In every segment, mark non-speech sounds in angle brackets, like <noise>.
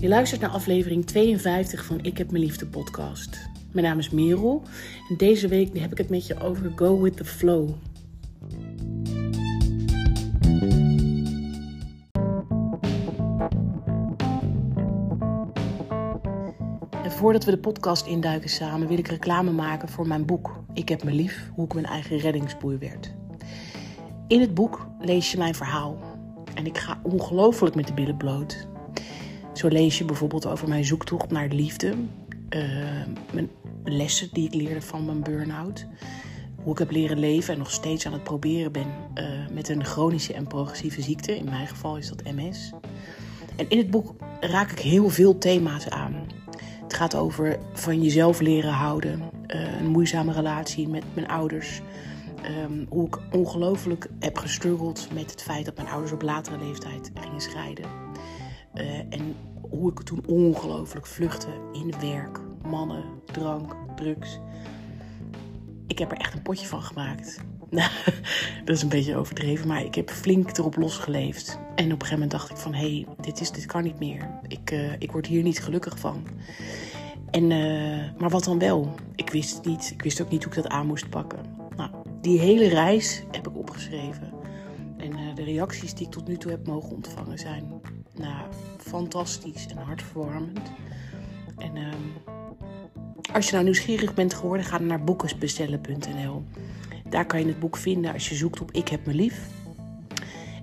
Je luistert naar aflevering 52 van Ik heb mijn liefde podcast. Mijn naam is Merel en deze week heb ik het met je over Go with the Flow. En voordat we de podcast induiken samen, wil ik reclame maken voor mijn boek Ik heb me lief, hoe ik mijn eigen reddingsboei werd. In het boek lees je mijn verhaal en ik ga ongelooflijk met de billen bloot. Zo lees je bijvoorbeeld over mijn zoektocht naar liefde, uh, mijn lessen die ik leerde van mijn burn-out, hoe ik heb leren leven en nog steeds aan het proberen ben uh, met een chronische en progressieve ziekte. In mijn geval is dat MS. En in het boek raak ik heel veel thema's aan. Het gaat over van jezelf leren houden, uh, een moeizame relatie met mijn ouders. Um, hoe ik ongelooflijk heb gestruggeld met het feit dat mijn ouders op latere leeftijd gingen scheiden. Uh, en hoe ik toen ongelooflijk vluchtte in werk, mannen, drank, drugs. Ik heb er echt een potje van gemaakt. <laughs> dat is een beetje overdreven, maar ik heb flink erop losgeleefd. En op een gegeven moment dacht ik van, hé, hey, dit, is, dit kan niet meer. Ik, uh, ik word hier niet gelukkig van. En, uh, maar wat dan wel? Ik wist het niet. Ik wist ook niet hoe ik dat aan moest pakken. Nou, die hele reis heb ik opgeschreven. En de reacties die ik tot nu toe heb mogen ontvangen zijn nou, fantastisch en hartverwarmend. En uh, als je nou nieuwsgierig bent geworden, ga dan naar boekensbestellen.nl. Daar kan je het boek vinden als je zoekt op Ik heb me lief.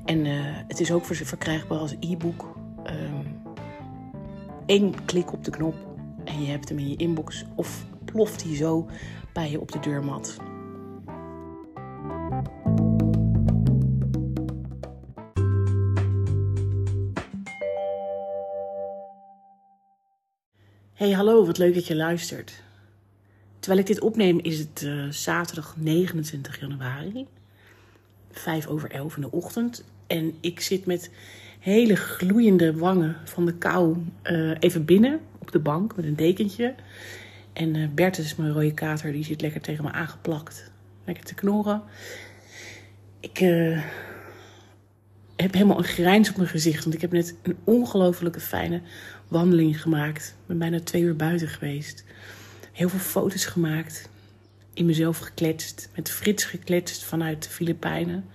En uh, het is ook verkrijgbaar als e-book. Eén um, klik op de knop en je hebt hem in je inbox of ploft hij zo bij je op de deurmat. Hey, hallo, wat leuk dat je luistert. Terwijl ik dit opneem is het uh, zaterdag 29 januari, 5 over 11 in de ochtend. En ik zit met hele gloeiende wangen van de kou uh, even binnen op de bank met een dekentje. En uh, Bert is mijn rode kater, die zit lekker tegen me aangeplakt. Lekker te knorren. Ik heb helemaal een grijns op mijn gezicht, want ik heb net een ongelofelijke fijne wandeling gemaakt. Ik ben bijna twee uur buiten geweest. Heel veel foto's gemaakt. In mezelf gekletst. Met Frits gekletst vanuit de Filipijnen.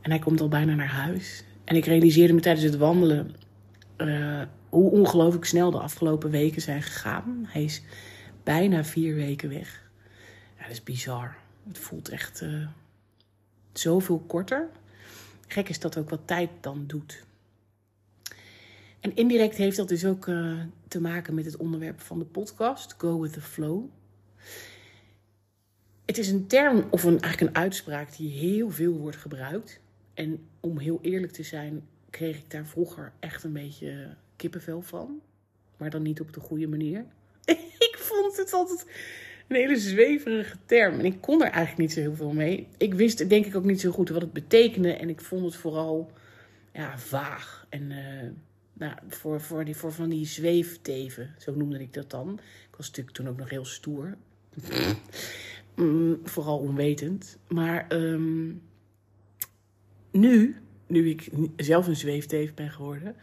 En hij komt al bijna naar huis. En ik realiseerde me tijdens het wandelen uh, hoe ongelooflijk snel de afgelopen weken zijn gegaan. Hij is bijna vier weken weg. Ja, dat is bizar. Het voelt echt uh, zoveel korter. Gek is dat ook wat tijd dan doet. En indirect heeft dat dus ook uh, te maken met het onderwerp van de podcast, Go with the Flow. Het is een term of een, eigenlijk een uitspraak die heel veel wordt gebruikt. En om heel eerlijk te zijn, kreeg ik daar vroeger echt een beetje kippenvel van. Maar dan niet op de goede manier. <laughs> ik vond het altijd een hele zweverige term. En ik kon er eigenlijk niet zo heel veel mee. Ik wist denk ik ook niet zo goed wat het betekende. En ik vond het vooral ja, vaag. En uh, nou, voor, voor, die, voor van die zweefteven, zo noemde ik dat dan. Ik was natuurlijk toen ook nog heel stoer. <laughs> mm, vooral onwetend. Maar um, nu, nu ik zelf een zweefteef ben geworden,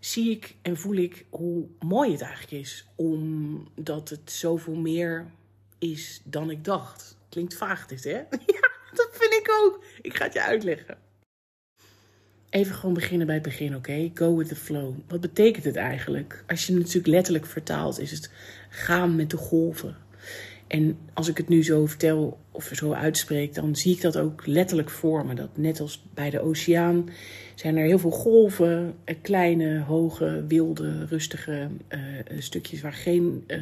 zie ik en voel ik hoe mooi het eigenlijk is. Omdat het zoveel meer is dan ik dacht. Klinkt vaag dit, hè? <laughs> Ja, dat vind ik ook. Ik ga het je uitleggen. Even gewoon beginnen bij het begin, oké? Go with the flow. Wat betekent het eigenlijk? Als je het natuurlijk letterlijk vertaalt, is het gaan met de golven. En als ik het nu zo vertel of zo uitspreek, dan zie ik dat ook letterlijk voor me. Dat net als bij de oceaan zijn er heel veel golven, kleine, hoge, wilde, rustige uh, stukjes waar geen uh,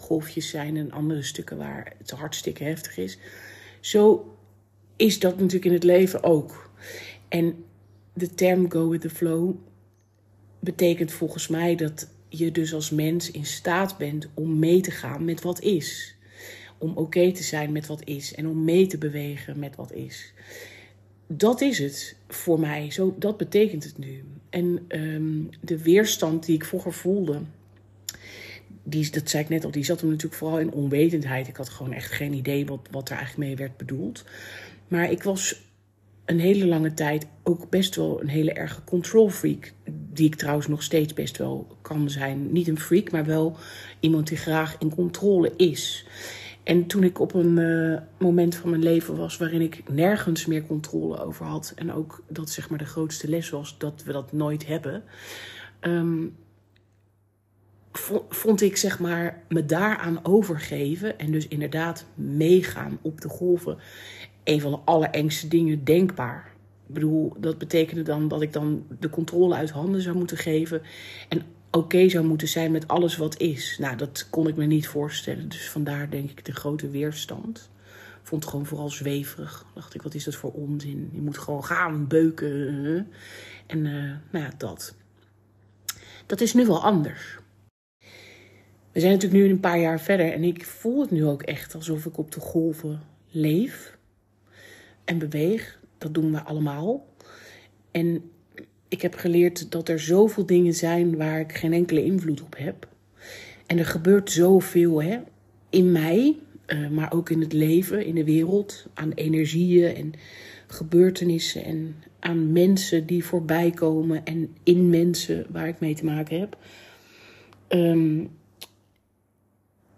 golfjes zijn en andere stukken waar het hartstikke heftig is. Zo is dat natuurlijk in het leven ook. En de term go with the flow betekent volgens mij dat je dus als mens in staat bent om mee te gaan met wat is. Om oké te zijn met wat is en om mee te bewegen met wat is. Dat is het voor mij. Zo, dat betekent het nu. En um, de weerstand die ik vroeger voelde, die, dat zei ik net al, die zat hem natuurlijk vooral in onwetendheid. Ik had gewoon echt geen idee wat, wat er eigenlijk mee werd bedoeld. Maar ik was een hele lange tijd ook best wel een hele erge control freak. die ik trouwens nog steeds best wel kan zijn. Niet een freak, maar wel iemand die graag in controle is. En toen ik op een uh, moment van mijn leven was waarin ik nergens meer controle over had. En ook dat zeg maar de grootste les was dat we dat nooit hebben. Um, vond ik zeg maar me daaraan overgeven. En dus inderdaad meegaan op de golven. Een van de allerengste dingen denkbaar. Ik bedoel, dat betekende dan dat ik dan de controle uit handen zou moeten geven. En oké zou moeten zijn met alles wat is. Nou, dat kon ik me niet voorstellen. Dus vandaar denk ik de grote weerstand. Vond het gewoon vooral zweverig. Dacht ik, wat is dat voor onzin? Je moet gewoon gaan beuken. En uh, nou ja, dat. Dat is nu wel anders. We zijn natuurlijk nu een paar jaar verder en ik voel het nu ook echt alsof ik op de golven leef en beweeg. Dat doen we allemaal. En ik heb geleerd dat er zoveel dingen zijn waar ik geen enkele invloed op heb. En er gebeurt zoveel hè, in mij, uh, maar ook in het leven, in de wereld, aan energieën en gebeurtenissen en aan mensen die voorbij komen en in mensen waar ik mee te maken heb. Um,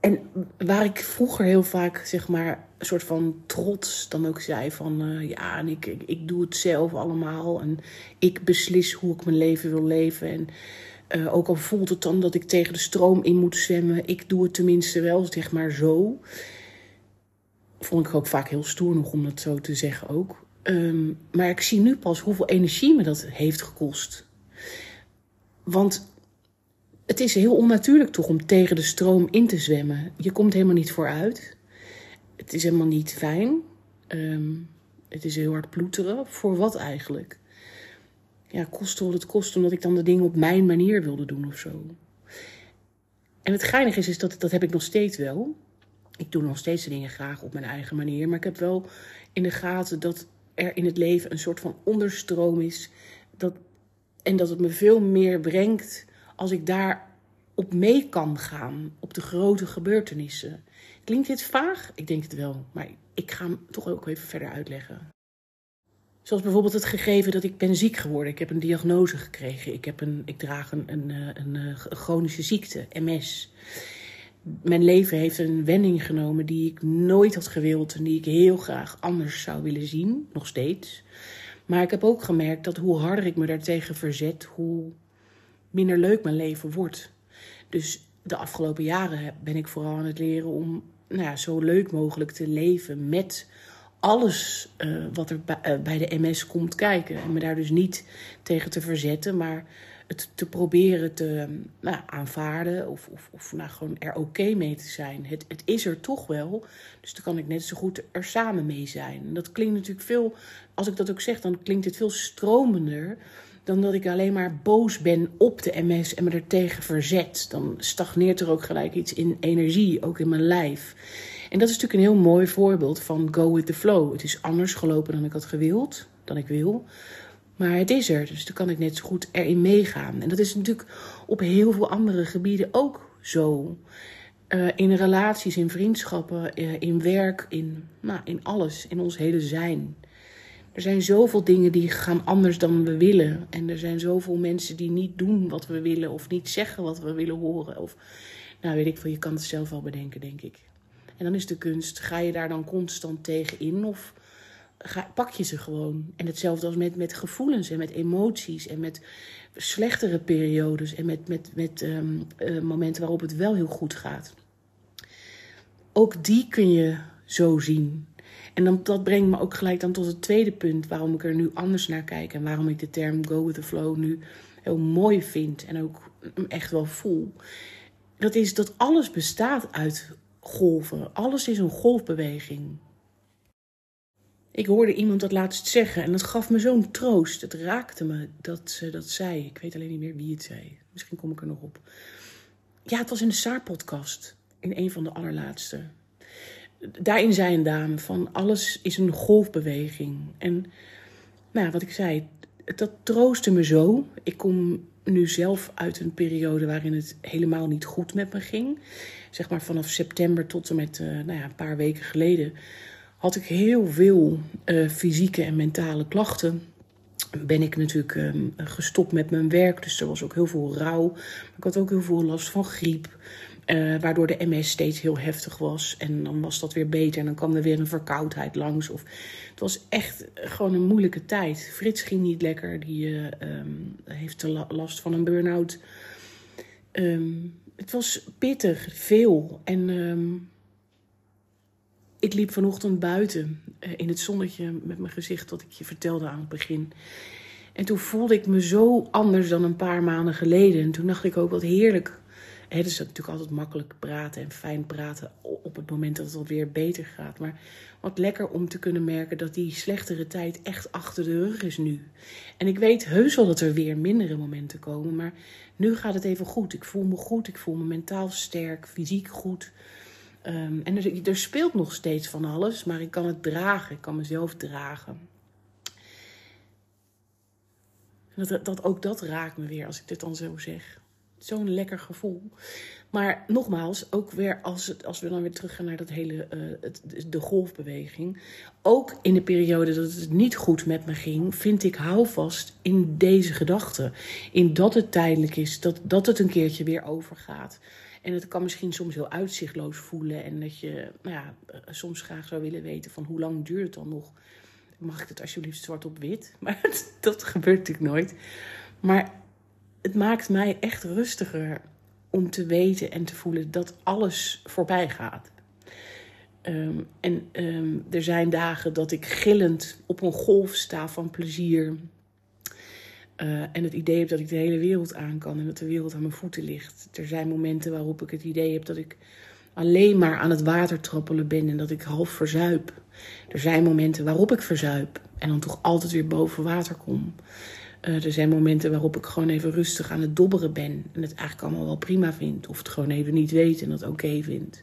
en waar ik vroeger heel vaak, zeg maar, een soort van trots dan ook zei van... Uh, ja, en ik, ik, doe het zelf allemaal en ik beslis hoe ik mijn leven wil leven. En uh, ook al voelt het dan dat ik tegen de stroom in moet zwemmen, ik doe het tenminste wel, zeg maar zo. Vond ik ook vaak heel stoer nog om dat zo te zeggen ook. Um, maar ik zie nu pas hoeveel energie me dat heeft gekost. Want het is heel onnatuurlijk toch om tegen de stroom in te zwemmen. Je komt helemaal niet vooruit. Het is helemaal niet fijn. Um, het is heel hard ploeteren. Voor wat eigenlijk? Ja, kostte wat het kost, omdat ik dan de dingen op mijn manier wilde doen of zo. En het geinige is, is dat, dat heb ik nog steeds wel. Ik doe nog steeds de dingen graag op mijn eigen manier. Maar ik heb wel in de gaten dat er in het leven een soort van onderstroom is. Dat, en dat het me veel meer brengt als ik daar op mee kan gaan, op de grote gebeurtenissen. Klinkt dit vaag? Ik denk het wel, maar ik ga hem toch ook even verder uitleggen. Zoals bijvoorbeeld het gegeven dat ik ben ziek geworden. Ik heb een diagnose gekregen. Ik, heb een, ik draag een, een, een, een chronische ziekte, MS. Mijn leven heeft een wending genomen die ik nooit had gewild en die ik heel graag anders zou willen zien, nog steeds. Maar ik heb ook gemerkt dat hoe harder ik me daartegen verzet, hoe minder leuk mijn leven wordt. Dus de afgelopen jaren ben ik vooral aan het leren om nou ja, zo leuk mogelijk te leven met alles uh, wat er bij, bij de MS komt kijken. En me daar dus niet tegen te verzetten, maar het te proberen te nou, aanvaarden of, of, of nou, gewoon er oké mee te zijn. Het, het is er toch wel, dus dan kan ik net zo goed er samen mee zijn. En dat klinkt natuurlijk veel, als ik dat ook zeg, dan klinkt het veel stromender dan dat ik alleen maar boos ben op de MS en me er tegen verzet. Dan stagneert er ook gelijk iets in energie, ook in mijn lijf. En dat is natuurlijk een heel mooi voorbeeld van go with the flow. Het is anders gelopen dan ik had gewild, dan ik wil. Maar het is er, dus dan kan ik net zo goed erin meegaan. En dat is natuurlijk op heel veel andere gebieden ook zo. Uh, in relaties, in vriendschappen, uh, in werk, in, nou, in alles, in ons hele zijn. Er zijn zoveel dingen die gaan anders dan we willen. En er zijn zoveel mensen die niet doen wat we willen of niet zeggen wat we willen horen. Of, nou weet ik veel, je kan het zelf wel bedenken, denk ik. En dan is de kunst, ga je daar dan constant tegen in of ga, pak je ze gewoon? En hetzelfde als met, met gevoelens en met emoties en met slechtere periodes en met, met, met um, uh, momenten waarop het wel heel goed gaat. Ook die kun je zo zien. En dan, dat brengt me ook gelijk dan tot het tweede punt waarom ik er nu anders naar kijk en waarom ik de term go with the flow nu heel mooi vind en ook echt wel voel. Dat is dat alles bestaat uit golven. Alles is een golfbeweging. Ik hoorde iemand dat laatst zeggen en dat gaf me zo'n troost. Het raakte me dat ze dat zei. Ik weet alleen niet meer wie het zei. Misschien kom ik er nog op. Ja, het was in de Saar-podcast. In een van de allerlaatste daarin zei een dame van alles is een golfbeweging. En nou, wat ik zei, dat troostte me zo. Ik kom nu zelf uit een periode waarin het helemaal niet goed met me ging. Zeg maar vanaf september tot en met uh, nou ja, een paar weken geleden had ik heel veel uh, fysieke en mentale klachten. ben ik natuurlijk ehm, gestopt met mijn werk. Dus er was ook heel veel rouw. Ik had ook heel veel last van griep. Uh, waardoor de MS steeds heel heftig was. En dan was dat weer beter. En dan kwam er weer een verkoudheid langs. Of, het was echt gewoon een moeilijke tijd. Frits ging niet lekker. Die uh, um, heeft last van een burn-out. Um, het was pittig, veel. En um, ik liep vanochtend buiten uh, in het zonnetje met mijn gezicht, wat ik je vertelde aan het begin. En toen voelde ik me zo anders dan een paar maanden geleden. En toen dacht ik ook wat heerlijk het is natuurlijk altijd makkelijk praten en fijn praten op het moment dat het alweer beter gaat. Maar wat lekker om te kunnen merken dat die slechtere tijd echt achter de rug is nu. En ik weet heus wel dat er weer mindere momenten komen, maar nu gaat het even goed. Ik voel me goed, ik voel me mentaal sterk, fysiek goed. Um, en er, er speelt nog steeds van alles, maar ik kan het dragen, ik kan mezelf dragen. Dat, dat, ook dat raakt me weer als ik dit dan zo zeg zo'n lekker gevoel. Maar nogmaals, ook weer als, het, als we dan weer teruggaan naar dat hele, uh, het, de golfbeweging. Ook in de periode dat het niet goed met me ging, vind ik houvast in deze gedachte. In dat het tijdelijk is, dat, dat het een keertje weer overgaat. En het kan misschien soms heel uitzichtloos voelen. En dat je nou ja, eh, soms graag zou willen weten van hoe lang duurt het dan nog. Mag ik het alsjeblieft zwart op wit? <laughs> Maar dat gebeurt natuurlijk nooit. Maar het maakt mij echt rustiger om te weten en te voelen dat alles voorbij gaat. Ehm, en ehm, er zijn dagen dat ik gillend op een golf sta van plezier. Uh, en het idee heb dat ik de hele wereld aan kan en dat de wereld aan mijn voeten ligt. Er zijn momenten waarop ik het idee heb dat ik alleen maar aan het water trappelen ben en dat ik half verzuip. Er zijn momenten waarop ik verzuip en dan toch altijd weer boven water kom. Uh, er zijn momenten waarop ik gewoon even rustig aan het dobberen ben. En het eigenlijk allemaal wel prima vind. Of het gewoon even niet weet en dat oké okay vind.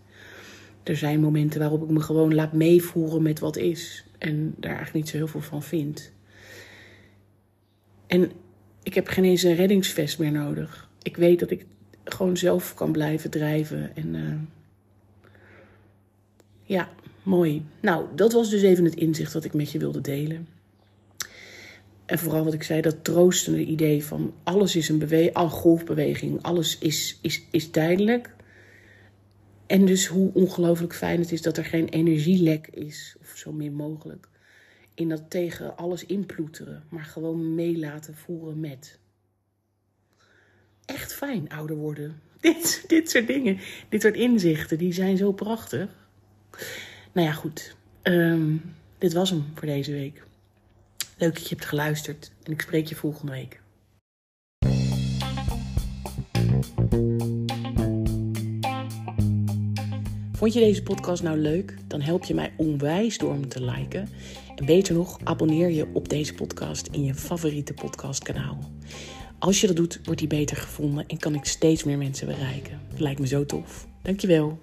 Er zijn momenten waarop ik me gewoon laat meevoeren met wat is. En daar eigenlijk niet zo heel veel van vind. En ik heb geen eens een reddingsvest meer nodig. Ik weet dat ik gewoon zelf kan blijven drijven. En uh, ja, mooi. Nou, dat was dus even het inzicht dat ik met je wilde delen. En vooral wat ik zei, dat troostende idee van alles is een, bewe al golfbeweging, alles is, is, is tijdelijk. En dus hoe ongelooflijk fijn het is dat er geen energielek is, of zo min mogelijk. In dat tegen alles inploeteren, maar gewoon mee laten voeren met. Echt fijn ouder worden. <laughs> Dit, dit soort dingen, dit soort inzichten, die zijn zo prachtig. Nou ja, goed. Um, dit was hem voor deze week. Leuk dat je hebt geluisterd en ik spreek je volgende week. Vond je deze podcast nou leuk? Dan help je mij onwijs door hem te liken. En beter nog, abonneer je op deze podcast in je favoriete podcastkanaal. Als je dat doet, wordt die beter gevonden en kan ik steeds meer mensen bereiken. lijkt me zo tof. Dankjewel.